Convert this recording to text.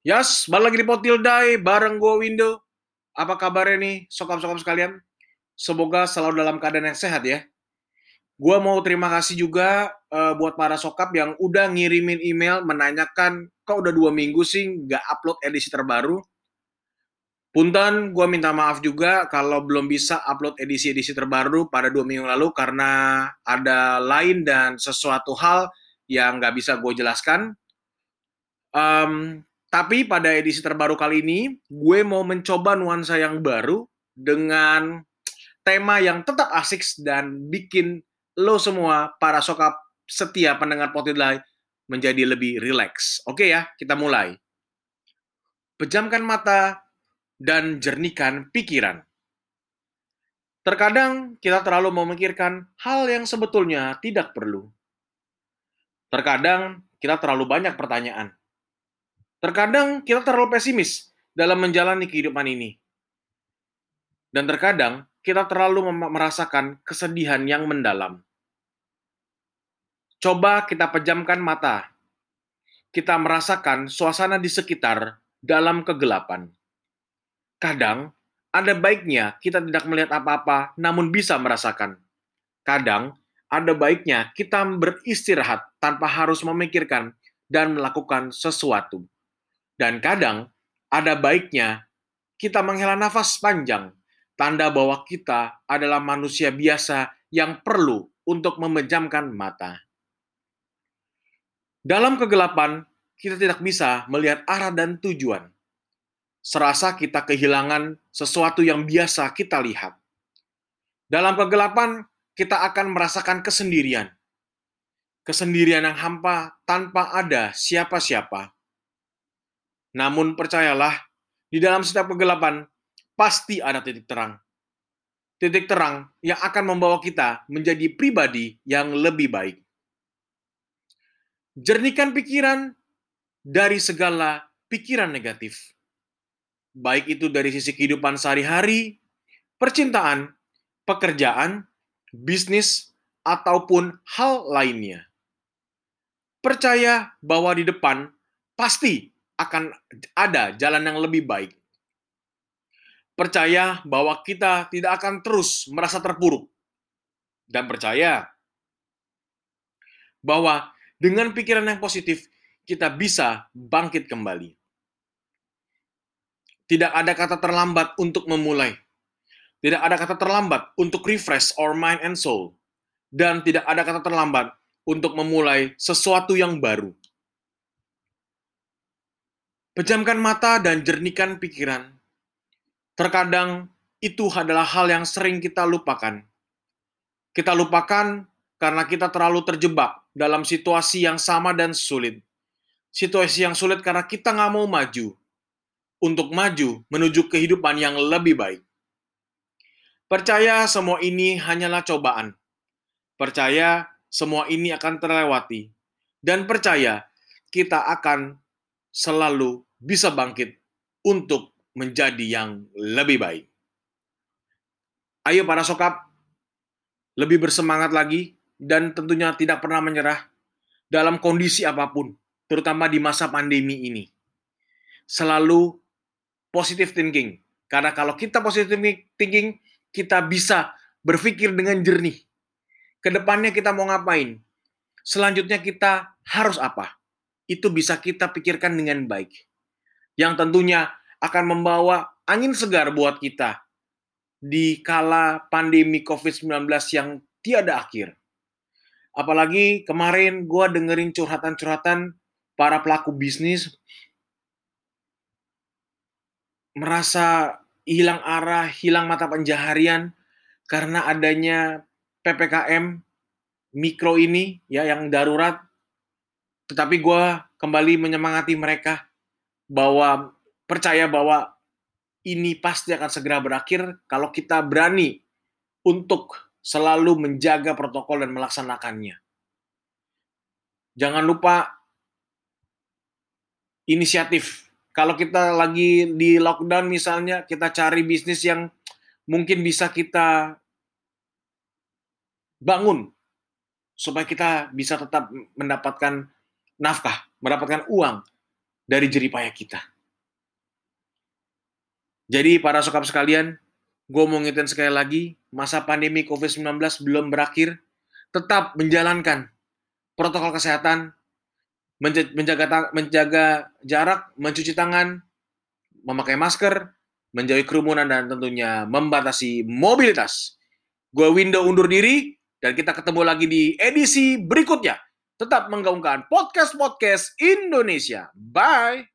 Yas, balik lagi di Potildai bareng gue Windo. Apa kabarnya nih sokap-sokap sekalian? Semoga selalu dalam keadaan yang sehat ya. Gue mau terima kasih juga uh, buat para sokap yang udah ngirimin email menanyakan kok udah dua minggu sih nggak upload edisi terbaru. Punten, gue minta maaf juga kalau belum bisa upload edisi-edisi terbaru pada dua minggu lalu karena ada lain dan sesuatu hal yang nggak bisa gue jelaskan. Um, tapi pada edisi terbaru kali ini, gue mau mencoba nuansa yang baru dengan tema yang tetap asik dan bikin lo semua para sokap setia pendengar Potidlai menjadi lebih rileks. Oke ya, kita mulai. Pejamkan mata dan jernihkan pikiran. Terkadang kita terlalu memikirkan hal yang sebetulnya tidak perlu. Terkadang kita terlalu banyak pertanyaan Terkadang kita terlalu pesimis dalam menjalani kehidupan ini. Dan terkadang kita terlalu merasakan kesedihan yang mendalam. Coba kita pejamkan mata. Kita merasakan suasana di sekitar dalam kegelapan. Kadang ada baiknya kita tidak melihat apa-apa, namun bisa merasakan. Kadang ada baiknya kita beristirahat tanpa harus memikirkan dan melakukan sesuatu. Dan kadang ada baiknya kita menghela nafas panjang, tanda bahwa kita adalah manusia biasa yang perlu untuk memejamkan mata. Dalam kegelapan, kita tidak bisa melihat arah dan tujuan. Serasa kita kehilangan sesuatu yang biasa kita lihat. Dalam kegelapan, kita akan merasakan kesendirian. Kesendirian yang hampa tanpa ada siapa-siapa namun percayalah, di dalam setiap kegelapan pasti ada titik terang. Titik terang yang akan membawa kita menjadi pribadi yang lebih baik. Jernihkan pikiran dari segala pikiran negatif. Baik itu dari sisi kehidupan sehari-hari, percintaan, pekerjaan, bisnis, ataupun hal lainnya. Percaya bahwa di depan pasti akan ada jalan yang lebih baik. Percaya bahwa kita tidak akan terus merasa terpuruk. Dan percaya bahwa dengan pikiran yang positif, kita bisa bangkit kembali. Tidak ada kata terlambat untuk memulai. Tidak ada kata terlambat untuk refresh our mind and soul. Dan tidak ada kata terlambat untuk memulai sesuatu yang baru. Pejamkan mata dan jernihkan pikiran. Terkadang itu adalah hal yang sering kita lupakan. Kita lupakan karena kita terlalu terjebak dalam situasi yang sama dan sulit. Situasi yang sulit karena kita nggak mau maju. Untuk maju menuju kehidupan yang lebih baik. Percaya semua ini hanyalah cobaan. Percaya semua ini akan terlewati. Dan percaya kita akan selalu bisa bangkit untuk menjadi yang lebih baik. Ayo para sokap, lebih bersemangat lagi dan tentunya tidak pernah menyerah dalam kondisi apa pun, terutama di masa pandemi ini. Selalu positive thinking, karena kalau kita positive thinking, kita bisa berpikir dengan jernih. Ke depannya kita mau ngapain? Selanjutnya kita harus apa? itu bisa kita pikirkan dengan baik. Yang tentunya akan membawa angin segar buat kita di kala pandemi COVID-19 yang tiada akhir. Apalagi kemarin gue dengerin curhatan-curhatan para pelaku bisnis merasa hilang arah, hilang mata pencaharian karena adanya PPKM mikro ini ya yang darurat tetapi gue kembali menyemangati mereka bahwa percaya bahwa ini pasti akan segera berakhir kalau kita berani untuk selalu menjaga protokol dan melaksanakannya. Jangan lupa inisiatif. Kalau kita lagi di lockdown misalnya, kita cari bisnis yang mungkin bisa kita bangun supaya kita bisa tetap mendapatkan nafkah, mendapatkan uang dari jeripaya kita. Jadi para sokap sekalian, gue mau ngingetin sekali lagi, masa pandemi COVID-19 belum berakhir, tetap menjalankan protokol kesehatan, menjaga, menjaga jarak, mencuci tangan, memakai masker, menjauhi kerumunan, dan tentunya membatasi mobilitas. Gue Window undur diri, dan kita ketemu lagi di edisi berikutnya. Tetap menggaungkan podcast-podcast Indonesia. Bye!